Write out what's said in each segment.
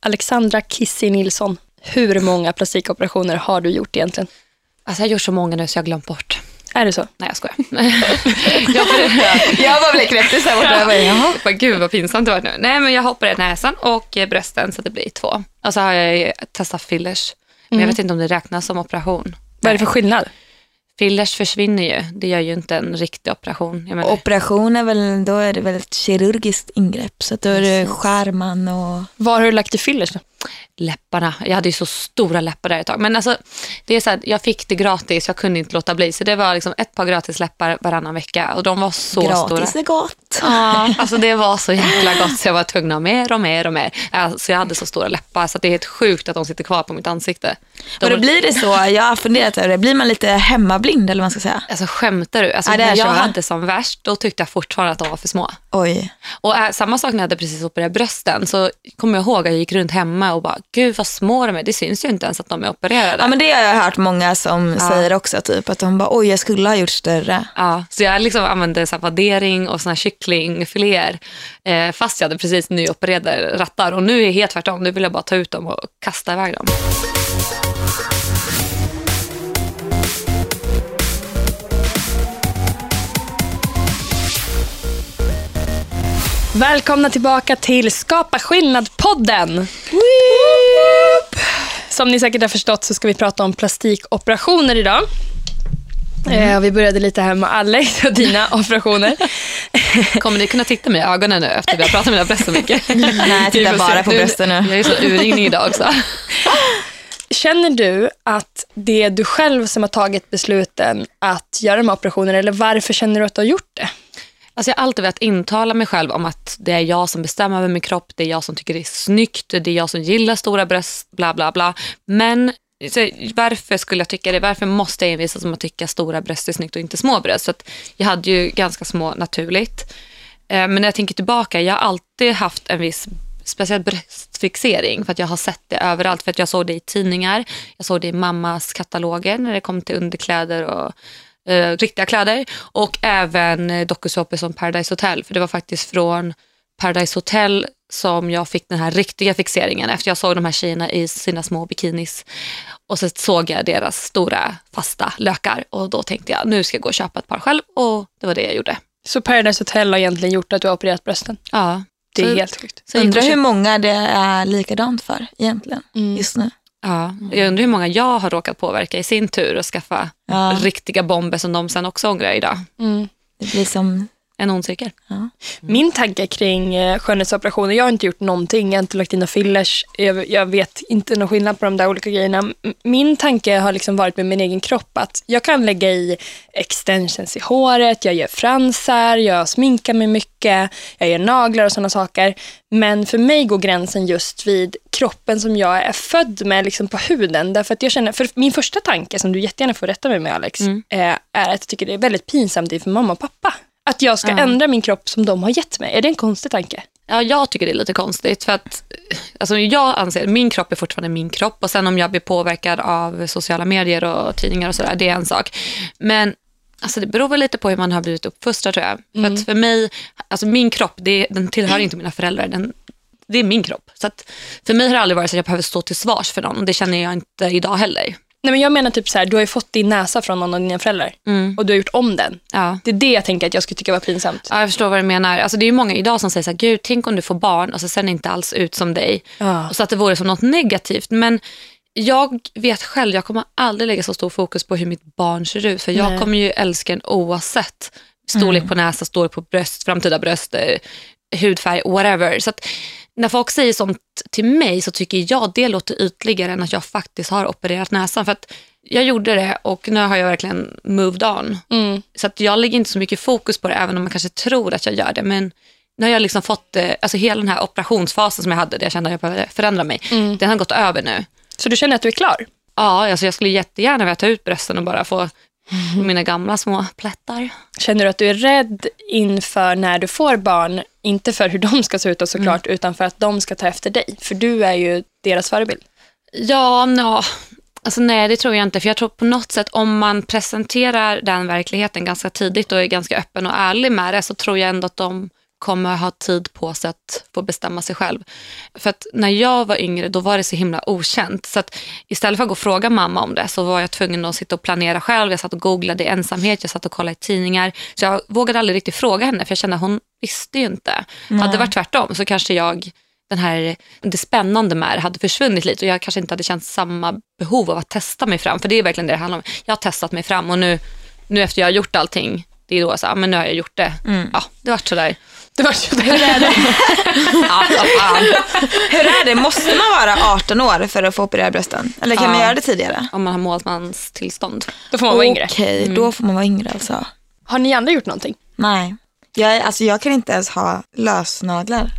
Alexandra Kissi Nilsson, hur många plastikoperationer har du gjort egentligen? Alltså jag har gjort så många nu så jag har glömt bort. Är det så? Nej jag skojar. jag, jag var väl knäpptes där borta. Jag bara, jaha. Gud vad pinsamt det var nu. Nej men jag har opererat näsan och brösten så det blir två. Och så har jag testat fillers. Men jag vet inte om det räknas som operation. Vad är det för skillnad? Fillers försvinner ju. Det gör ju inte en riktig operation. Operation är väl, då är det väl ett kirurgiskt ingrepp. Så då är det skär man och... Var har du lagt i fillers då? läpparna. Jag hade ju så stora läppar där ett tag. Men alltså, det är så här, jag fick det gratis, jag kunde inte låta bli. Så det var liksom ett par gratis läppar varannan vecka och de var så Gratis stora. är gott. Ja, alltså det var så jäkla gott så jag var tvungen att ha mer och mer och mer. Alltså jag hade så stora läppar så det är helt sjukt att de sitter kvar på mitt ansikte. De, Och då blir det så, jag har funderat över det, blir man lite hemmablind eller vad man ska säga? Alltså skämtar du? Alltså, Ja, när jag så, hade som värst, då tyckte jag fortfarande att de var för små. Oj. Och äh, samma sak när jag hade precis opererat brösten så kommer jag ihåg att jag gick runt hemma och bara, gud vad små de är. Det syns ju inte ens att de är opererade. Ja men det har jag hört många som säger också, typ att de bara oj jag skulle ha gjort större. Ja, så jag liksom använde så vaddering och såna här kycklingfiléer eh, fast jag hade precis nyopererade rattar. Och nu är det helt tvärtom. Nu vill jag bara ta ut dem och kasta iväg dem. Välkomna tillbaka till Skapa skillnad-podden. Som ni säkert har förstått så ska vi prata om plastikoperationer idag. Eh, och vi började lite här med Alex och dina operationer. Kommer ni kunna titta mig i ögonen nu efter vi har pratat om mina bröst så mycket? Nej, titta bara på brösten nu. Jag är så urringning idag också. Känner du att det är du själv som har tagit besluten att göra de här operationerna eller varför känner du att du har gjort det? Alltså jag har alltid velat intala mig själv om att det är jag som bestämmer över min kropp, det är jag som tycker det är snyggt, det är jag som gillar stora bröst, bla bla bla. Men så varför skulle jag tycka det? Varför måste jag envisas med att tycka stora bröst är snyggt och inte små bröst? Så att jag hade ju ganska små naturligt. Eh, men när jag tänker tillbaka, jag har alltid haft en viss speciell bröstfixering för att jag har sett det överallt. För att jag såg det i tidningar, jag såg det i mammas kataloger när det kom till underkläder och eh, riktiga kläder. Och även eh, dokusåpor som Paradise Hotel. För det var faktiskt från Paradise Hotel som jag fick den här riktiga fixeringen efter jag såg de här tjejerna i sina små bikinis. Och så såg jag deras stora fasta lökar och då tänkte jag nu ska jag gå och köpa ett par själv och det var det jag gjorde. Så Paradise Hotel har egentligen gjort att du har opererat brösten? Ja, Det är Så- helt sjukt. så jag Undrar hur många det är likadant för egentligen just nu. Ja, jag undrar hur många jag har råkat påverka i sin tur och skaffa Ja. riktiga bomber som de sen också ångrar idag. Det blir som, En ond cirkel. ja. Min tanke kring eh, skönhetsoperationer, jag har inte gjort någonting, jag har inte lagt in några fillers, jag, jag vet inte någon skillnad på de där olika grejerna. Min tanke har liksom varit med min egen kropp att jag kan lägga i extensions i håret, jag gör fransar, jag sminkar mig mycket, jag gör naglar och sådana saker. Men för mig går gränsen just vid kroppen som jag är född med liksom på huden. Därför att jag känner, för min första tanke, som du jättegärna får rätta mig med Alex, Mm. eh, är att jag tycker det är väldigt pinsamt inför mamma och pappa. Att jag ska Ja. ändra min kropp som de har gett mig. Är det en konstig tanke? Ja, jag tycker det är lite konstigt för att alltså jag anser att min kropp är fortfarande min kropp och sen om jag blir påverkad av sociala medier och tidningar och sådär, det är en sak. Men alltså det beror väl lite på hur man har blivit uppfostrad tror jag. För att för mig, alltså min kropp, det, den tillhör inte mina föräldrar. Den, det är min kropp. Så för mig har det aldrig varit så att jag behöver stå till svars för någon och det känner jag inte idag heller. Nej, men jag menar typ så här, du har ju fått din näsa från någon av dina föräldrar och du har gjort om den. Ja. Det är det jag tänker att jag skulle tycka var pinsamt. Ja, jag förstår vad du menar. Alltså, det är ju många idag som säger så här, gud, tänk om du får barn och så ser den inte alls ut som dig. Ja. Och så att det vore som något negativt. Men jag vet själv, jag kommer aldrig lägga så stor fokus på hur mitt barn ser ut. För jag Nej. kommer ju älska en oavsett storlek på näsa, storlek på bröst, framtida bröst, hudfärg, whatever. Så att när folk säger sånt till mig så tycker jag det låter ytligare än att jag faktiskt har opererat näsan. För att jag gjorde det och nu har jag verkligen moved on. Mm. Så att jag lägger inte så mycket fokus på det, även om man kanske tror att jag gör det. Men nu har jag liksom fått, eh, alltså hela den här operationsfasen som jag hade, där jag kände att jag behövde förändra mig, den har gått över nu. Så du känner att du är klar? Ja, alltså jag skulle jättegärna vilja ta ut brösten och bara få mina gamla små plättar. Känner du att du är rädd inför när du får barn, inte för hur de ska se ut och såklart, utan för att de ska ta efter dig? För du är ju deras förebild. Ja, nå, alltså nej det tror jag inte. För jag tror på något sätt om man presenterar den verkligheten ganska tidigt och är ganska öppen och ärlig med det så tror jag ändå att de kommer ha tid på sig att få bestämma sig själv. För att när jag var yngre då var det så himla okänt. Så att istället för att gå och fråga mamma om det så var jag tvungen att sitta och planera själv. Jag satt och googlade i ensamhet, jag satt och kollade i tidningar. Så jag vågade aldrig riktigt fråga henne för jag kände att hon visste ju inte. Hade det varit tvärtom så kanske jag den här, det spännande med det hade försvunnit lite och jag kanske inte hade känt samma behov av att testa mig fram. För det är verkligen det det handlar om. Jag har testat mig fram och nu, nu efter jag har gjort allting, det är då så här, men nu har jag gjort det. Ja, det vart sådär. Det var så Hur är det? Vad fan. Hur är det? Måste man vara 18 år för att få operera brösten? Eller kan man Ja. göra det tidigare? Om man har målsmans tillstånd. Då får man vara yngre. Okej, då får man vara yngre alltså. Har ni andra gjort någonting? Nej, jag, är- alltså, jag kan inte ens ha lösnaglar.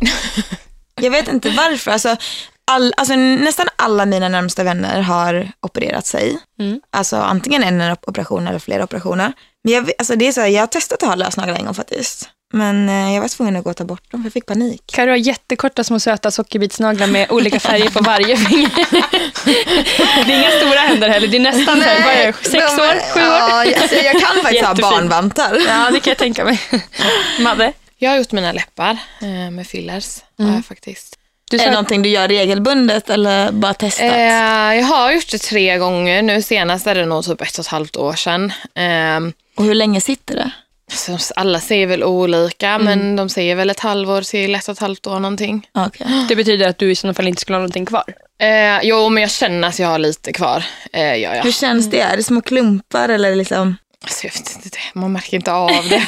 jag vet inte varför. Alltså, all, alltså, nästan alla mina närmsta vänner har opererat sig. Mm. Alltså antingen en operation eller flera operationer. Men jag, alltså, det är så här, jag har testat att ha lösnaglar en gång faktiskt. Men eh, jag var tvungen att gå och ta bort dem för jag fick panik. Karo har jättekorta små söta sockerbitsnaglar med olika färger på varje finger. det är inga stora händer heller. Det är nästan så här, är sex de- år, sju år. Ja, alltså, jag kan faktiskt ha barnvantar. Ja, det kan jag tänka mig. Madde? Jag har gjort mina läppar eh, med fillers. Har jag faktiskt. Du Är det någonting du gör regelbundet eller bara testat? Eh, jag har gjort det tre gånger. Nu senast är det nog typ ett och ett halvt år sedan. Eh, Och hur länge sitter det? Så alla säger väl olika, men de säger väl ett halvår till ett och ett halvt år någonting. Okej. Det betyder att du i sådana fall inte skulle ha någonting kvar. Eh, jo, men jag känner att jag har lite kvar. Eh, ja, ja. Hur känns det? Är det små klumpar eller liksom? Alltså, jag vet inte, man märker inte av det.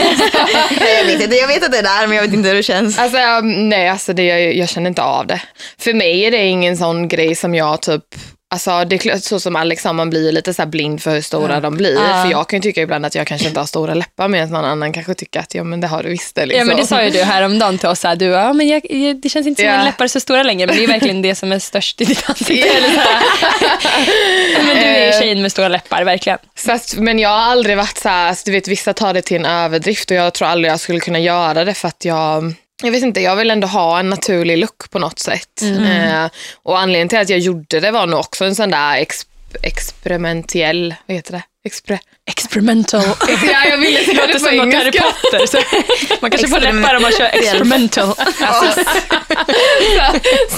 jag, vet inte, jag vet att det är där men jag vet inte hur det känns. Alltså, nej, alltså det, jag, jag känner inte av det. För mig är det ingen sån grej som jag typ Alltså det är klart, så som Alex sa, man blir lite så blind för hur stora de blir. Ja. För jag kan ju tycka ibland att jag kanske inte har stora läppar medan någon annan kanske tycker att ja men det har du visst. Liksom. Ja, men det sa ju du häromdagen till oss. Här. Du, ja, men jag, jag, det känns inte som Ja. att läppar är så stora längre, men det är verkligen det som är störst i ditt ansikte. Men du är ju tjejen med stora läppar, verkligen. Så att, men jag har aldrig varit så här, alltså, du vet vissa tar det till en överdrift och jag tror aldrig jag skulle kunna göra det för att jag jag vet inte, jag vill ändå ha en naturlig look på något sätt. Eh, och anledningen till att jag gjorde det var nog också en sån där ex, experimentell, vad heter det? Expre Experimental. ja, jag ville Det säga låter det på som något Harry engelska. Potter. Så man kanske får läppar om man kör experimental.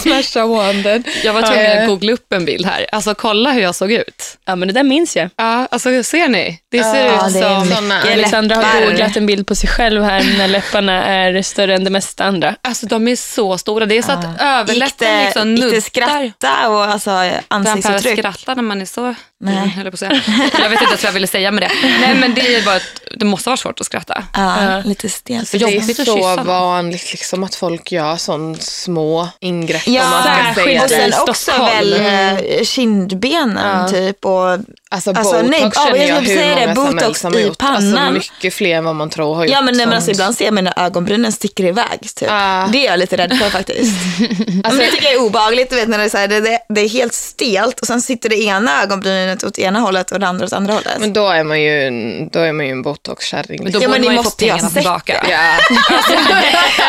Smasha wanden. Jag var tvungen att googla upp en bild här. Alltså kolla hur jag såg ut. Ja, men det där minns jag. Ja, alltså ser ni? Det ser Ja, ut det som... såna- Alexandra har googlat en bild på sig själv här när läpparna är större än det mesta andra. Alltså de är så stora. Det är så att Gick överläppen det, liksom gick det nuddar. skratta och alltså, ansiktsuttryck? skrattar när man är så Nej. jag på att säga. Jag vet inte vad jag ville säga med det. Nej, men det, var ett, det måste vara svårt att skratta. Ja, lite stelt. För Det är att så vanligt liksom, att folk gör sån små ingrepp. Ja, man ska särskilt säga och sen i också väl eh, kindbenen Ja. typ och Alltså, Alltså, botox nej, känner jag jag skulle hur säga det, botox i gjort. Alltså, pannan. mycket fler än vad man tror har gjort. Ja men, nej, men alltså, ibland ser jag mina ögonbrynen sticker iväg. Typ. Ah. Det är jag lite rädd för faktiskt. alltså, det tycker jag är obehagligt. Du vet, när det, är så här, det, det, det är helt stelt och sen sitter det ena ögonbrynet åt ena hållet och det andra åt andra hållet. Men då är man ju en, då är man ju en botox-kärring. Men då Ja, men ni måste ju ha sett tillbaka. Ja.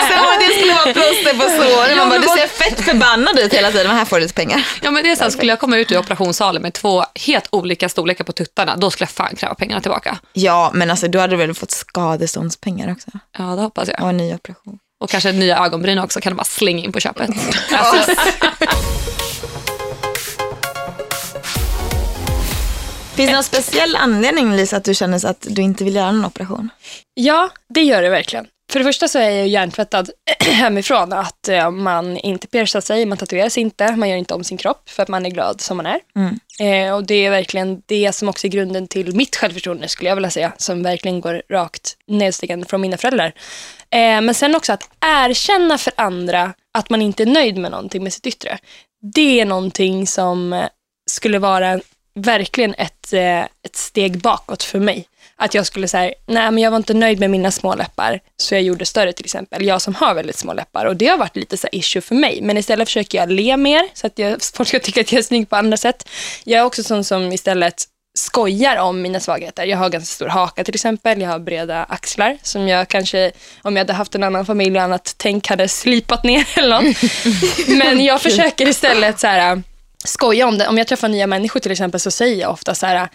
Som om det skulle vara plåster på såren. Man bara, du ser fett förbannad ut hela tiden, men här får du lite pengar. Ja, men det är så här, skulle jag komma ut ur operationssalen med två helt olika storlekar på tuttarna, då skulle jag fan kräva pengarna tillbaka. Ja, men alltså, du hade väl fått skadeståndspengar också? Ja, det hoppas jag. Och en ny operation. Och kanske nya ögonbryn också, kan du bara slänga in på köpet. Alltså, Finns det någon speciell anledning Lisa att du känner så att du inte vill göra någon operation? Ja, det gör det verkligen. För det första så är jag hjärntvättad hemifrån att eh, man inte piercar sig, man tatuerar sig inte, man gör inte om sin kropp för att man är glad som man är. Mm. Eh, och det är verkligen det som också är grunden till mitt självförtroende skulle jag vilja säga, som verkligen går rakt nedstigande från mina föräldrar. Eh, men sen också att erkänna för andra att man inte är nöjd med någonting med sitt yttre. Det är någonting som eh, skulle vara verkligen ett, eh, ett steg bakåt för mig. Att jag skulle säga, nej men jag var inte nöjd med mina små läppar, så jag gjorde större till exempel. Jag som har väldigt små läppar och det har varit lite så issue för mig. Men istället försöker jag le mer så att jag, folk ska tycka att jag är snygg på andra sätt. Jag är också sån som istället skojar om mina svagheter. Jag har ganska stor haka till exempel, jag har breda axlar som jag kanske, om jag hade haft en annan familj och annat tänk hade slipat ner eller något. Men jag försöker istället så här, skoja om det. Om jag träffar nya människor till exempel så säger jag ofta så här,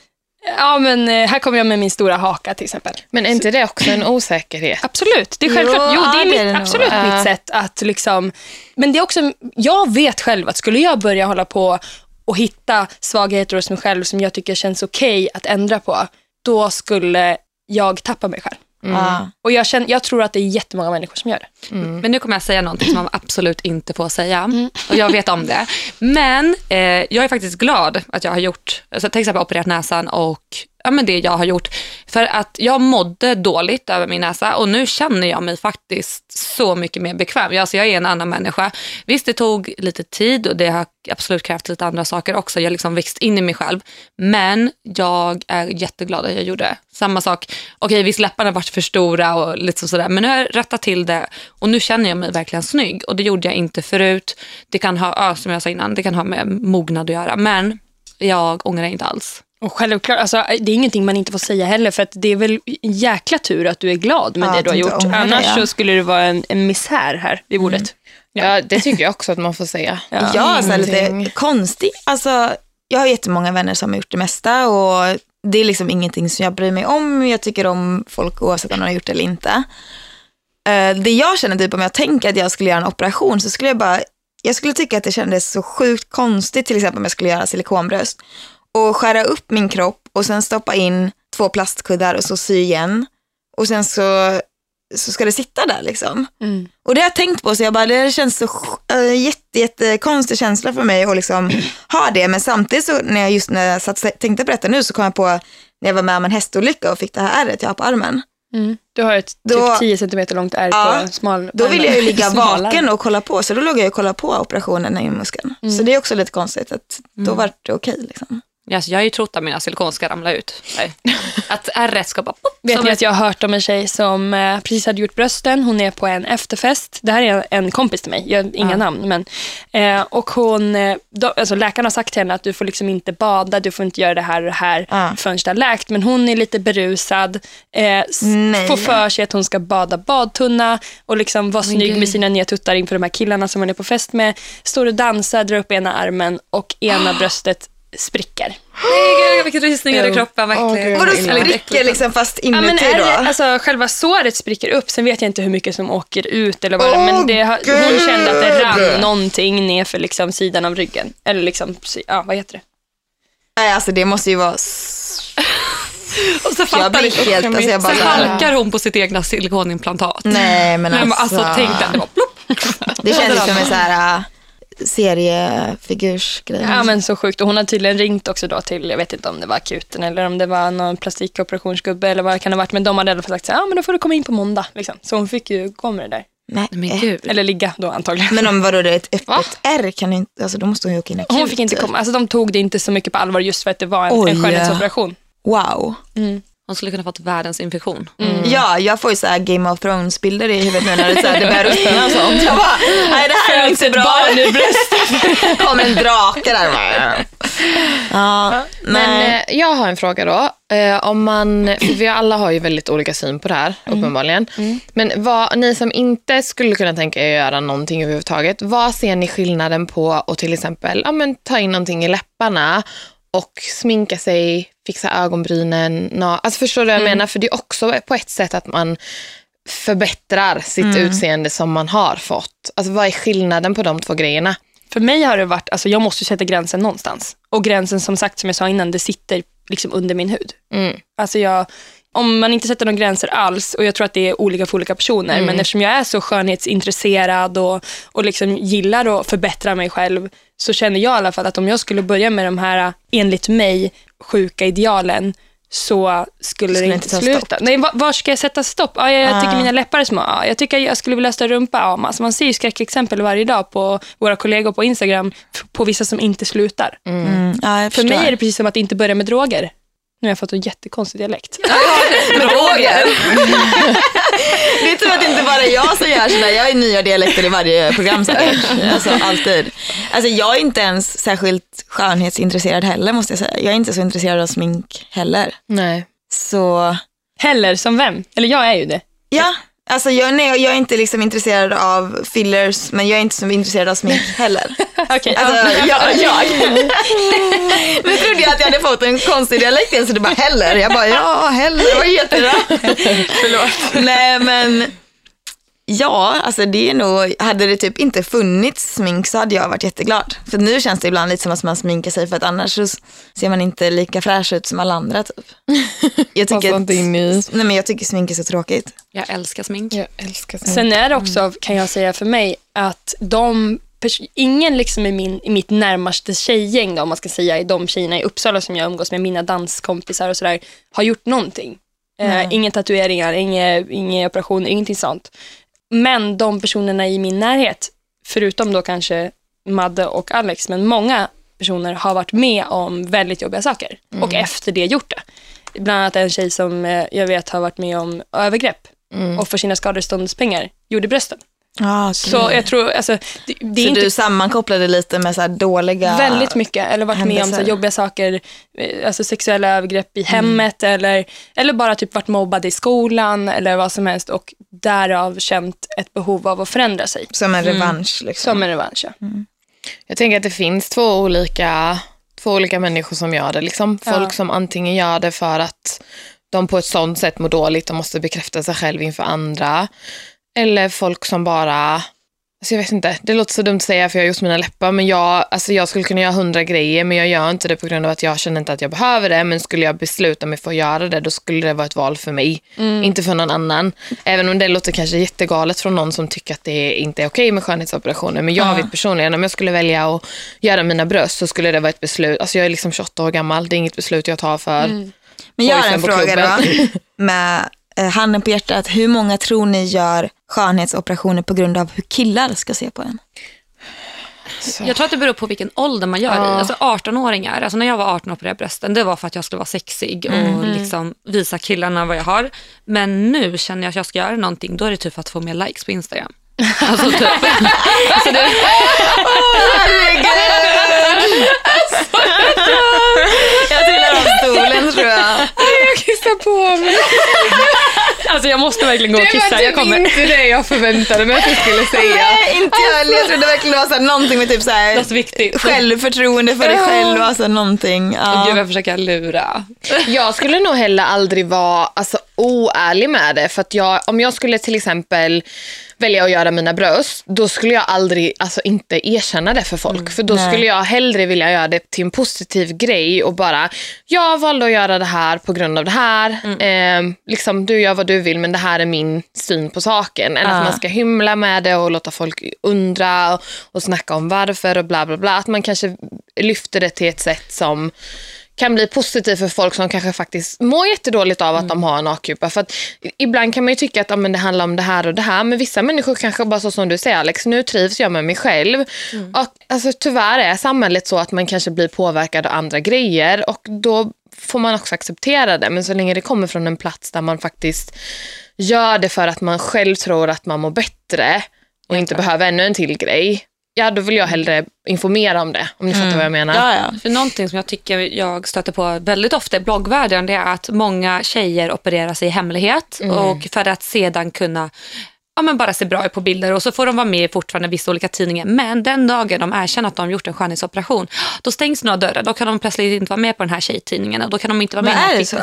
Ja, men eh, här kommer jag med min stora haka till exempel. Men är inte det också en osäkerhet? Absolut, det är självklart. Jo, Jo, det är, mitt, absolut Ja. mitt sätt att liksom... Men det är också, jag vet själv att skulle jag börja hålla på och hitta svagheter hos mig själv som jag tycker känns okej att ändra på, då skulle jag tappa mig själv. Ja. Och jag, känner, jag tror att det är jättemånga människor som gör det. Men nu kommer jag säga någonting som man absolut inte får säga. Och jag vet om det. Men eh, jag är faktiskt glad att jag har gjort, alltså, till exempel opererat näsan och ja, men det jag har gjort. För att jag mådde dåligt över min näsa och nu känner jag mig faktiskt så mycket mer bekväm. Jag, alltså, jag är en annan människa. Visst, det tog lite tid och det har absolut krävt lite andra saker också. Jag har liksom växt in i mig själv. Men jag är jätteglad att jag gjorde det. Samma sak, okej visst läpparna varit för stora och lite sådär, men nu har jag rättat till det och nu känner jag mig verkligen snygg och det gjorde jag inte förut. Det kan ha, som jag sa innan, det kan ha med mognad att göra, men jag ångrar inte alls. Och självklart, alltså, det är ingenting man inte får säga heller för att det är väl en jäkla tur att du är glad med Ja, det du har gjort. ångrar det, Annars ja. så skulle det vara en, en misär här vid bordet. Ja, det tycker jag också att man får säga. Ja. Ja, så lite konstigt. Alltså, jag har jättemånga vänner som har gjort det mesta och det är liksom ingenting som jag bryr mig om. Jag tycker om folk oavsett om de har gjort det eller inte. Eh, det jag känner typ om jag tänker att jag skulle göra en operation så skulle jag bara, jag skulle tycka att det kändes så sjukt konstigt till exempel om jag skulle göra silikonbröst och skära upp min kropp och sen stoppa in två plastkuddar och så sy igen och sen så, så ska det sitta där liksom. Mm. Och det har jag tänkt på, så jag bara, det känns så äh, jätte, jätte konstig känsla för mig att liksom ha det. Men samtidigt så när jag just när jag satt, tänkte på detta nu så kom jag på när jag var med om en hästolycka och fick det här ärret jag har på armen. Mm. Du har ett Då- typ 10 cm långt ärr Ja, på smal Då ville jag ju ligga vaken och kolla på, så då låg jag och kollade på operationen i muskeln. Så det är också lite konstigt att då var det okej. liksom. Alltså, jag har ju trott att mina silikon ska ramla ut. Att ärret ska bara... Pop, Vet ni att jag har hört om en tjej som eh, precis hade gjort brösten. Hon är på en efterfest. Det här är en, kompis till mig, jag inga namn. Men, eh, och hon, eh, då, alltså läkaren har sagt till henne att du får liksom inte bada, du får inte göra det här och det här Ja. förrän det har läkt. Men hon är lite berusad, eh, får för sig att hon ska bada badtunna och liksom vara snygg med sina nya tuttar inför de här killarna som hon är på fest med. Står och dansar, drar upp ena armen och ena bröstet spricker. Nej, gud, vilken rysningar i kroppen verkligen. Vadå spricker liksom fast Ja, men inuti är då? det, alltså, själva såret spricker upp, sen vet jag inte hur mycket som åker ut eller vad Åh, men det, hon kände att det rann någonting ner för liksom sidan av ryggen. Eller liksom, ja vad heter det? Nej, alltså det måste ju vara... Och så Jag blir du. helt... Alltså, jag bara, Så halkar hon på sitt egna silikonimplantat. nej men Men alltså. alltså, tänk dig, det var plopp. Det kändes som en så här äh, seriefigursgrej. Ja men så sjukt. Och hon har tydligen ringt också då till, jag vet inte om det var akuten eller om det var någon plastikoperationsgubbe eller vad det kan ha varit. Men de hade i alla fall sagt så här, ja men då får du komma in på måndag. Liksom. Så hon fick ju gå med det där. Nej. Men gud. Eller ligga då antagligen. Men om vadå det är ett Va? öppet R kan du inte, alltså då måste hon ju åka in akut. Hon fick inte komma, alltså de tog det inte så mycket på allvar just för att det var en, Oj. en skönhetsoperation. Wow. Hon skulle kunna fått världens infektion. Ja, jag får ju så här Game of Thrones-bilder i huvudet nu när det, så här, det börjar ruttna och sånt. Jag bara, nej det här är inte bra. barn bröstet. kommer en drake där. Bara. Ja, Men eh, jag har en fråga då. Eh, om man, för vi alla har ju väldigt olika syn på det här, uppenbarligen. Men vad, ni som inte skulle kunna tänka er att göra någonting överhuvudtaget, vad ser ni skillnaden på att till exempel ja, men, ta in någonting i läpparna och sminka sig, fixa ögonbrynen? Na, alltså förstår du vad jag menar? För det är också på ett sätt att man förbättrar sitt utseende som man har fått. Alltså vad är skillnaden på de två grejerna? För mig har det varit, alltså jag måste sätta gränsen någonstans. Och gränsen som sagt, som jag sa innan, det sitter liksom under min hud. Mm. Alltså jag, om man inte sätter några gränser alls, och jag tror att det är olika för olika personer, men eftersom jag är så skönhetsintresserad och, och liksom gillar att förbättra mig själv, så känner jag i alla fall att om jag skulle börja med de här, enligt mig, sjuka idealen, så skulle, Skulle det inte inte ta sluta. Nej, var, var ska jag sätta stopp? Ja, jag, jag tycker Ah. mina läppar är små. Ja, jag tycker jag skulle vilja större rumpa. Ja, alltså man ser ju skräckexempel varje dag på våra kollegor på Instagram på vissa som inte slutar. Mm, ja, jag För mig är det precis som att inte börja med droger. Nu har jag fått en jättekonstig dialekt. Droger. det är tur att det inte bara är jag som gör sådär. Jag ju nya dialekter i varje program säkert. Alltså alltid. Alltså jag är inte ens särskilt skönhetsintresserad heller måste jag säga. Jag är inte så intresserad av smink heller. Nej. Så Heller som vem? Eller jag är ju det. ja, alltså jag, nej, jag är inte liksom intresserad av fillers men jag är inte så intresserad av smink heller. Okej, Alltså, ja. jag, jag. Tror trodde jag att jag hade fått en konstig dialekt så det bara heller. Jag bara ja, heller, vad heter det? Förlåt. Nej men Ja, alltså det är nog, hade det typ inte funnits smink så hade jag varit jätteglad. För nu känns det ibland lite som att man sminkar sig för att annars så ser man inte lika fräsch ut som alla andra typ. Jag tycker, i. nej, men jag tycker smink är så tråkigt. Jag älskar smink. Jag älskar smink. Sen är det också, kan jag säga för mig, att de ingen liksom i, min, i mitt närmaste tjejgäng, då, om man ska säga, i de tjejerna i Uppsala som jag umgås med, mina danskompisar och sådär, har gjort någonting. Eh, inga tatueringar, inga, inga operationer, ingenting sånt. Men de personerna i min närhet, förutom då kanske Madde och Alex, men många personer har varit med om väldigt jobbiga saker och efter det gjort det. Bland annat en tjej som eh, jag vet har varit med om övergrepp och för sina skadeståndspengar gjorde brösten. Ah, okay. Så jag tror, alltså, det, det är så inte du sammankopplade lite med så här dåliga... väldigt mycket, eller varit med om så här händelser. jobbiga saker, eh, alltså sexuella övergrepp i hemmet eller, eller bara typ varit mobbad i skolan eller vad som helst och därav känt ett behov av att förändra sig. Som en revansch liksom. Som en revansch, ja. Jag tänker att det finns två olika, två olika människor som gör det. Liksom. Folk Ja. som antingen gör det för att de på ett sånt sätt mår dåligt och måste bekräfta sig själv inför andra. Eller folk som bara, alltså jag vet inte, det låter så dumt att säga för jag har gjort mina läppar, men jag, alltså jag skulle kunna göra hundra grejer, men jag gör inte det på grund av att jag känner inte att jag behöver det, men skulle jag besluta mig för att göra det, då skulle det vara ett val för mig, inte för någon annan. Även om det låter kanske jättegalet från någon som tycker att det inte är okej med skönhetsoperationer, men jag vet personligen, om jag skulle välja att göra mina bröst så skulle det vara ett beslut, alltså jag är liksom 28 år gammal, det är inget beslut jag tar för Men jag har en fråga då. Med eh, handen på hjärtat. Hur många tror ni gör skönhetsoperationer på grund av hur killar ska se på en? Så. Jag tror att det beror på vilken ålder man gör det i. Alltså 18-åringar, alltså när jag var 18 och opererade brösten, det var för att jag skulle vara sexig och liksom visa killarna vad jag har. Men nu känner jag att jag ska göra någonting, då är det typ för att få mer likes på Instagram. Alltså typ. alltså det, Jag trillar av stolen tror jag. Jag kissar på mig. Alltså jag måste verkligen gå och Det var kissa. Jag typ kommer. inte det jag förväntade mig att du skulle säga. Nej, inte jag heller. Jag trodde verkligen det var så här, någonting med typ så här, något viktigt. självförtroende för dig själv. Alltså någonting. Ja. Gud, jag försöker lura. Jag skulle nog heller aldrig vara alltså, oärlig med det. För att jag, om jag skulle till exempel välja att göra mina bröst, då skulle jag aldrig alltså, inte erkänna det för folk. för då nej. skulle jag hellre vilja göra det till en positiv grej och bara, jag valde att göra det här på grund av det här. Eh, liksom, du gör vad du vill men det här är min syn på saken. Än Ja. att man ska hymla med det och låta folk undra och, och snacka om varför och bla bla bla. Att man kanske lyfter det till ett sätt som kan bli positivt för folk som kanske faktiskt mår jättedåligt av att de har en A-kupa. För att ibland kan man ju tycka att ja, men det handlar om det här och det här, men vissa människor kanske bara så som du säger Alex, nu trivs jag med mig själv. Och, alltså, tyvärr är samhället så att man kanske blir påverkad av andra grejer och då får man också acceptera det. Men så länge det kommer från en plats där man faktiskt gör det för att man själv tror att man mår bättre och inte behöver ännu en till grej, ja då vill jag hellre informera om det, om ni fattar vad jag menar. Ja, ja. För någonting som jag tycker jag stöter på väldigt ofta i bloggvärlden det är att många tjejer opererar sig i hemlighet och för att sedan kunna ja, men bara se bra ut på bilder och så får de vara med i fortfarande vissa olika tidningar. Men den dagen de erkänner att de har gjort en skönhetsoperation, då stängs några dörrar. Då kan de plötsligt inte vara med på den här tjejtidningen och då kan de inte vara med Men i är det så?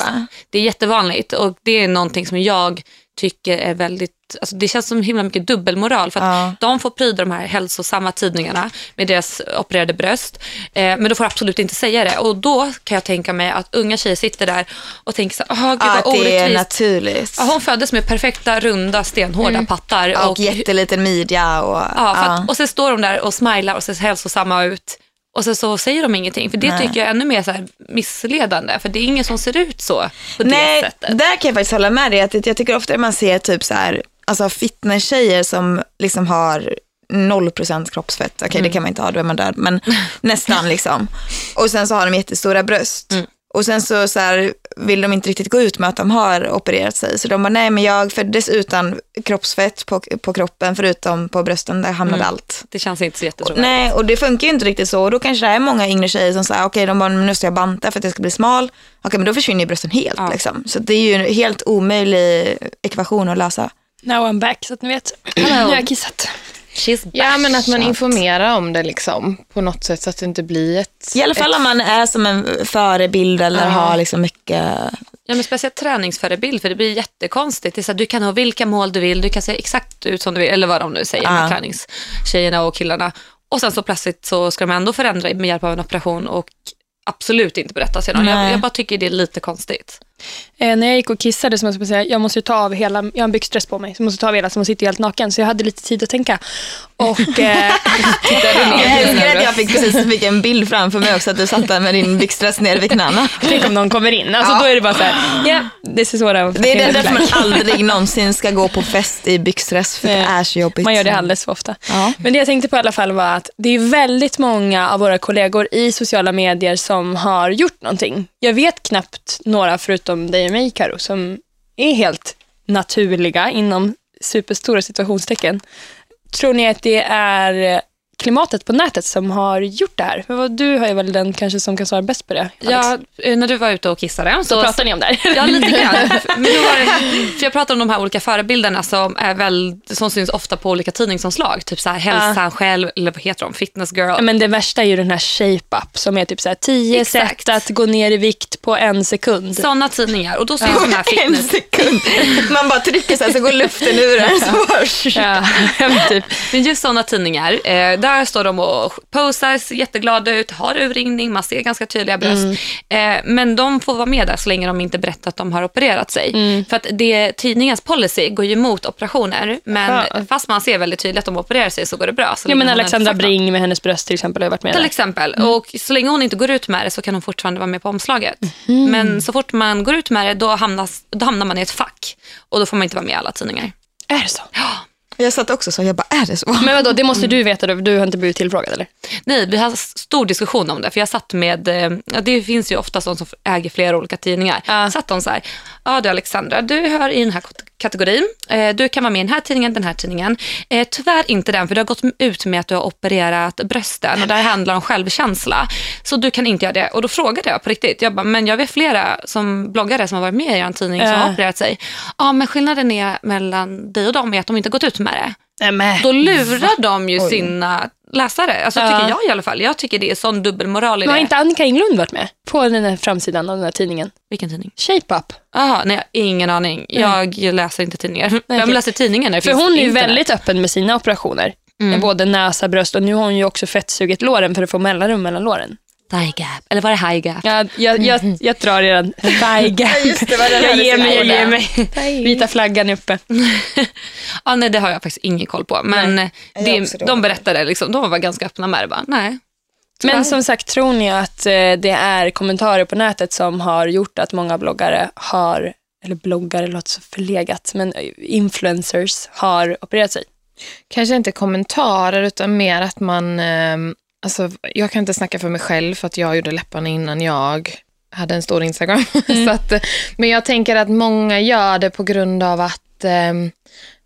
Det är jättevanligt och det är någonting som jag tycker är väldigt, alltså det känns som himla mycket dubbelmoral för att Ja. de får pryda de här hälsosamma tidningarna med deras opererade bröst. Eh, men de får absolut inte säga det. Och då kan jag tänka mig att unga tjejer sitter där och tänker så "Åh, gud Ja, vad det är orättvist. naturligt. Ja, hon föddes med perfekta, runda, stenhårda pattar. Ja, och jätteliten midja. Och, ja, att, och så står de där och smilar och ser hälsosamma ut. Och så, så säger de ingenting. För det Nej. tycker jag är ännu mer så missledande. För det är ingen som ser ut så på Nej, det sättet. där kan jag faktiskt hålla med dig. Att jag tycker ofta man ser typ så här, alltså fitness-tjejer som liksom har 0% kroppsfett. Okej, det kan man inte ha, då är man död. Men nästan liksom. Och sen så har de jättestora bröst. Och sen så, så här, vill de inte riktigt gå ut med att de har opererat sig. Så de bara, nej men jag föddes utan kroppsfett på, på kroppen, förutom på brösten, där hamnade allt. Det känns inte så jättetrovärdigt. Nej, och det funkar ju inte riktigt så. Och då kanske det är många yngre tjejer som säger, okej, de bara, nu ska jag banta för att jag ska bli smal. Okej, men då försvinner ju brösten helt. Ja. Liksom. Så det är ju en helt omöjlig ekvation att lösa. Now I'm back, så att ni vet. Nu har jag kissat. She's Ja, men att man informerar om det liksom på något sätt så att det inte blir ett... I alla fall ett, om man är som en förebild eller Ja. har liksom mycket... Ja, men speciellt träningsförebild, för det blir jättekonstigt. Det är så att du kan ha vilka mål du vill, du kan se exakt ut som du vill, eller vad de nu säger, Ja. med träningstjejerna och killarna. Och sen så plötsligt så ska de ändå förändra med hjälp av en operation och absolut inte berätta sedan. Jag, jag bara tycker det är lite konstigt. Eh, när jag gick och kissade så måste jag säga, jag måste ta av hela, jag har en byxdress på mig, så jag måste ta av hela så man sitter helt naken. Så jag hade lite tid att tänka. Och eh, Jag älskar att jag fick precis fick en bild framför mig också, att du satt där med din byxdress nere vid knäna. tänk om någon kommer in. Alltså, Ja. Då är det bara så här, yeah, this is what I'm Det är därför man aldrig någonsin ska gå på fest i byxdress, för det är så jobbigt. Man gör det alldeles för ofta. Ja. Men det jag tänkte på i alla fall var att det är väldigt många av våra kollegor i sociala medier som har gjort någonting. Jag vet knappt några förutom dig och mig Karo som är helt naturliga inom superstora situationstecken. Tror ni att det är eh, klimatet på nätet som har gjort det här? Du är väl den kanske som kan svara bäst på det? Alex? Ja, eh, när du var ute och kissade så pratar ni om det här. Ja, lite grann. Men då var det, för jag pratar om de här olika förebilderna som, är väl, som syns ofta på olika tidningsomslag. Typ så här, hälsan själv, eller vad heter de? Fitness girl. Ja, Men det värsta är ju den här shape-up som är typ så här 10 Exakt. sätt att gå ner i vikt på en sekund. Sådana tidningar. Och då syns de här En fitness... sekund. Man bara trycker så här så går luften ur. Så bara, Ja, ja, men typ. Men just sådana tidningar, eh, där står de och posar, ser jätteglada ut, har urringning, man ser ganska tydliga bröst. Eh, men de får vara med där så länge de inte berättar att de har opererat sig. För att det, tidningens policy går ju emot operationer, men Ja. fast man ser väldigt tydligt att de opererar sig så går det bra. Så Ja, men Alexandra. Bring med hennes bröst till exempel har varit med Till där. exempel. Och så länge hon inte går ut med det så kan hon fortfarande vara med på omslaget. Men så fort man går ut med det då, hamnas, då hamnar man i ett fack. Och då får man inte vara med i alla tidningar. Är det så? Jag satt också så, jag bara, är det så? Men vadå, det måste du veta, du har inte blivit tillfrågad eller? Nej, vi har stor diskussion om det. För jag satt med, eh, ja, det finns ju ofta de som äger flera olika tidningar. Ja. Satt de så här, ja du Alexandra, du hör i den här kategorin. Eh, du kan vara med i den här tidningen, den här tidningen. Eh, tyvärr inte den, för du har gått ut med att du har opererat brösten och det här handlar om självkänsla. Så du kan inte göra det. Och då frågade jag på riktigt, jag bara, men jag vet flera som bloggare som har varit med i en tidning som har opererat sig. Ja, men skillnaden är mellan dig och dem är att de inte har gått ut med det. Nej, men. Då lurar de ju sina läsare. Alltså, Ja. tycker jag i alla fall. Jag tycker det är sån dubbelmoral i Men har det. inte Annika Englund varit med på den här framsidan av den här tidningen? Vilken tidning? Shape Up. Jaha, nej, ingen aning. Jag läser inte tidningar. jag okej. läser tidningen när det För finns hon är ju internet. väldigt öppen med sina operationer. Mm. Både näsa, bröst och nu har hon ju också fettsugit låren för att få mellanrum mellan låren. Thigh gap. Eller var det high gap? Jag, jag, jag, jag drar redan thigh gap. just det, vad den jag ger mig, jag ger mig. Vita flaggan är uppe. Ja, nej, det har jag faktiskt ingen koll på. Men det, de berättade, liksom, de var ganska öppna med det. Bara, nej. Men som sagt, tror ni att eh, det är kommentarer på nätet som har gjort att många bloggare har, eller bloggare låter så förlegat, men eh, influencers har opererat sig? Kanske inte kommentarer utan mer att man, eh, alltså jag kan inte snacka för mig själv för att jag gjorde läpparna innan jag hade en stor Instagram. så att, men jag tänker att många gör det på grund av att eh,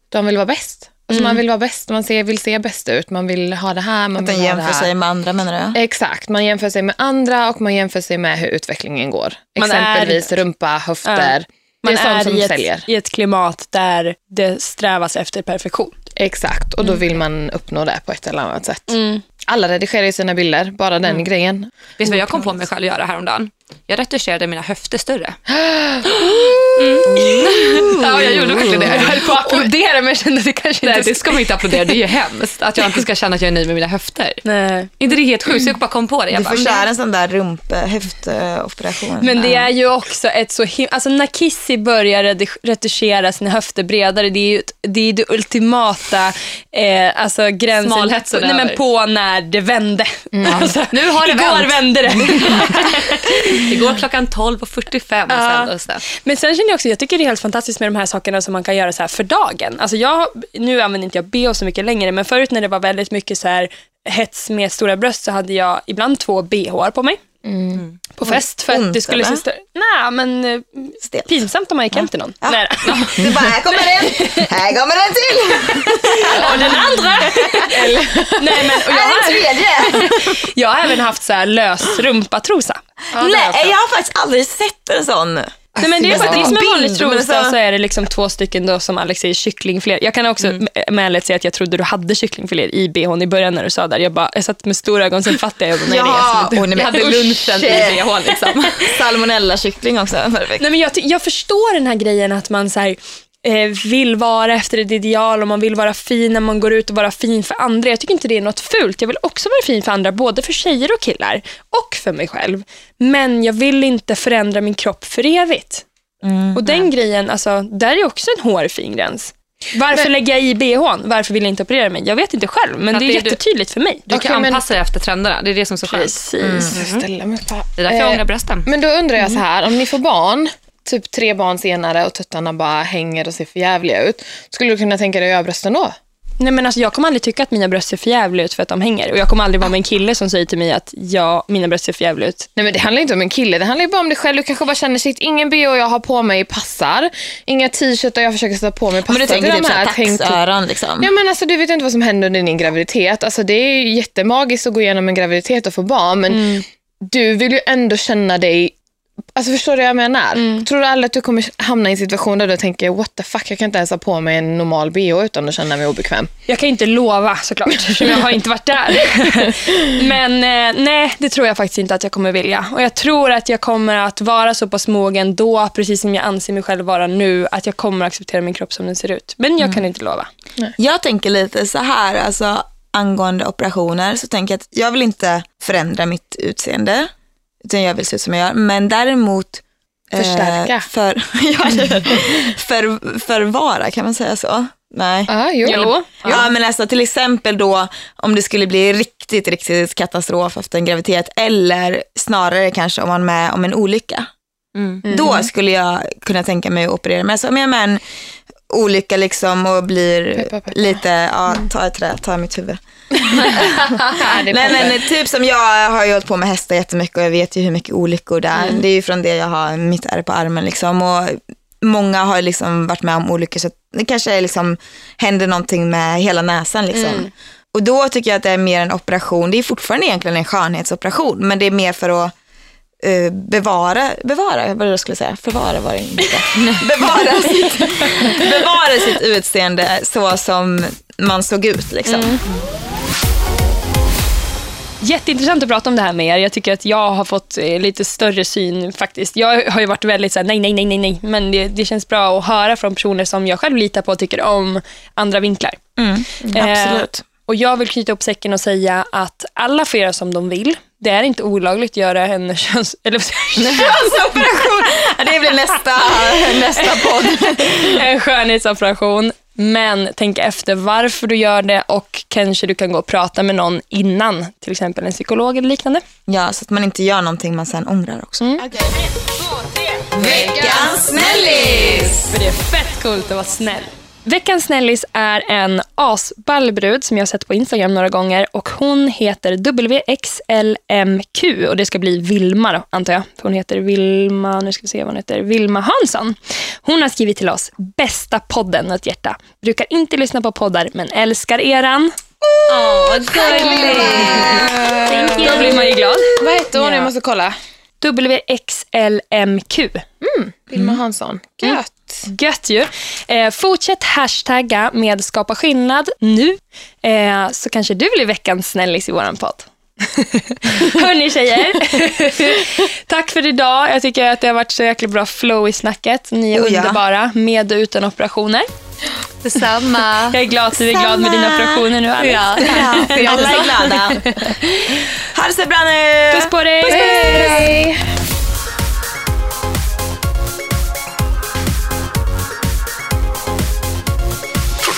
de vill vara bäst. Alltså Man vill vara bäst, man ser, vill se bäst ut, man vill ha det här, man Att det jämför sig med andra menar du? Exakt, man jämför sig med andra och man jämför sig med hur utvecklingen går. Man är- Exempelvis rumpa, höfter. Man det är sånt som i ett, säljer. i ett klimat där det strävas efter perfektion. Exakt, och då vill man uppnå det på ett eller annat sätt. Mm. Alla redigerar ju sina bilder, bara den grejen. Vet du vad jag kom på mig själv att göra häromdagen? Jag retuscherade mina höfter större. Ja, jag gjorde verkligen det. Jag höll på att applådera men jag kände att det kanske Nej, inte... det ska man inte applådera. Det är ju hemskt att jag inte ska känna att jag är nöjd med mina höfter. Nej. inte det helt sjukt? Så jag bara kom på det. Jag Du bara, får köra en sån där rump, höftoperation. Men det är ju också ett så him- Alltså när Kissy börjar retuschera sina höfter bredare, det är ju det, är det ultimata eh, alltså gränsen Smalhetsen nej, men på när det vände. Alltså, Nu har det igår vänt. vände det. Igår klockan 12.45 Ja. sändes det. Men sen känner jag också, jag tycker det är helt fantastiskt med de här sakerna som man kan göra så här för dagen. Alltså jag, nu använder inte jag bh så mycket längre, men förut när det var väldigt mycket så här hets med stora bröst så hade jag ibland två bh på mig. På fest för att det skulle eller? större. Nej, men eh, Stelt. pinsamt om man gick hem till någon. Ja. Nej, då. Du bara, här kommer en, här kommer en till, Och den andra! Nej, men, och jag, har, tredje. jag har även haft så här lös rumpatrosa. Nej, jag har faktiskt aldrig sett en sån. Nej, men det är, Alltså, det är som en vanlig trosdag alltså- så är det liksom två stycken då som Alex säger kycklingfilé. Jag kan också mm. med ärlighet säga att jag trodde du hade kycklingfilé i bhn i början när du sa där. Jag, bara, jag satt med stora ögon, sen fattade jag. Det är Ja, som och inte. nej, Jag hade lunchen i bhn liksom. Salmonella-kyckling också. Perfekt. Nej, men jag, jag förstår den här grejen att man så här, vill vara efter ett ideal och man vill vara fin när man går ut och vara fin för andra. Jag tycker inte det är något fult. Jag vill också vara fin för andra, både för tjejer och killar och för mig själv. Men jag vill inte förändra min kropp för evigt. och den grejen, alltså, där är också en hårfin gräns. Varför lägger jag i bhn? Varför vill jag inte operera mig? Jag vet inte själv, men det är det är du- jättetydligt för mig. Du kan Okej, men- anpassa dig efter trenderna. Det är det som är så skönt. Precis. Upp här. Det är därför jag Eh, ångrar brösten. Men då undrar jag så Mm. här, om ni får barn, typ tre barn senare och tuttarna bara hänger och ser för jävliga ut. Skulle du kunna tänka dig att göra brösten då? Nej, men alltså, jag kommer aldrig tycka att mina bröst ser för jävliga ut för att de hänger. Och jag kommer aldrig vara med en kille som säger till mig att ja, mina bröst ser för jävliga ut. Nej men det handlar inte om en kille, det handlar bara om dig själv. Du kanske bara känner shit, ingen bh jag har på mig passar. Inga t-shirtar jag försöker sätta på mig passar Men du tänker typ här taxöron liksom? Ja men alltså du vet inte vad som händer under din graviditet. Alltså det är ju jättemagiskt att gå igenom en graviditet och få barn men Mm. du vill ju ändå känna dig Alltså förstår du vad jag menar? Mm. Tror du aldrig att du kommer hamna i en situation där du tänker what the fuck, jag kan inte ens ha på mig en normal bh utan att känna mig obekväm. Jag kan inte lova såklart, eftersom jag har inte varit där. Men eh, nej, det tror jag faktiskt inte att jag kommer vilja. Och jag tror att jag kommer att vara så pass mogen då, precis som jag anser mig själv vara nu, att jag kommer att acceptera min kropp som den ser ut. Men jag kan inte lova. Jag tänker lite så här, alltså angående operationer så tänker jag att jag vill inte förändra mitt utseende, utan jag vill se ut som jag gör. Men däremot eh, Förstärka. för, ja, för, förvara, kan man säga så? Nej. Ah, jo. Jo. Ja, men alltså till exempel då om det skulle bli riktigt, riktigt katastrof efter en graviditet eller snarare kanske om man är med om en olycka. Mm. Då skulle jag kunna tänka mig att operera mig. Så om jag är med en olycka liksom och blir Peppa, peppa. lite, ja, ta ett trä, ta mitt huvud. Nej men typ som jag har ju hållit på med hästar jättemycket och jag vet ju hur mycket olyckor det är. Det är ju från det jag har mitt ärr på armen liksom. Och många har liksom varit med om olyckor så det kanske är liksom händer någonting med hela näsan liksom. Och då tycker jag att det är mer en operation. Det är fortfarande egentligen en skönhetsoperation men det är mer för att eh, bevara, bevara, vad jag skulle säga, förvara var det inte. bevara, sitt, bevara sitt utseende så som man såg ut liksom. Jätteintressant att prata om det här med er. Jag tycker att jag har fått eh, lite större syn faktiskt. Jag har ju varit väldigt så här, nej, nej, nej, nej, nej. Men det, det känns bra att höra från personer som jag själv litar på och tycker om andra vinklar. Mm, Eh, absolut. Och jag vill knyta upp säcken och säga att alla får göra som de vill. Det är inte olagligt att göra en köns... Eller, Könsoperation, det blir nästa, nästa podd. en skönhetsoperation. Men tänk efter varför du gör det och kanske du kan gå och prata med någon innan, till exempel en psykolog eller liknande. Ja, så att man inte gör någonting man sen ångrar också. Mm. Veckans snällis! För det är fett coolt att vara snäll. Veckans snällis är en asball brud som jag har sett på Instagram några gånger och hon heter WXLMQ och det ska bli Vilma då, antar jag. För hon heter Vilma, nu ska vi se vad hon heter, Vilma Hansson. Hon har skrivit till oss, bästa podden och ett hjärta. Brukar inte lyssna på poddar men älskar eran. Åh, vad gulligt. Då blir man ju glad. Vad heter hon? Ja. Jag måste kolla. WXLMQ. Vilma Hansson. Gött. Gött ju. Eh, fortsätt hashtagga med skapa skillnad nu eh, så kanske du blir veckans snällis i våran podd. Hörni tjejer, tack för idag. Jag tycker att det har varit så jäkla bra flow i snacket. Ni är Oh ja. underbara med och utan operationer. Detsamma. Jag är glad att du är glad med dina operationer nu Alex. Ja. Ja, alla är glada. Ha det så bra nu! Puss på dig! Hej.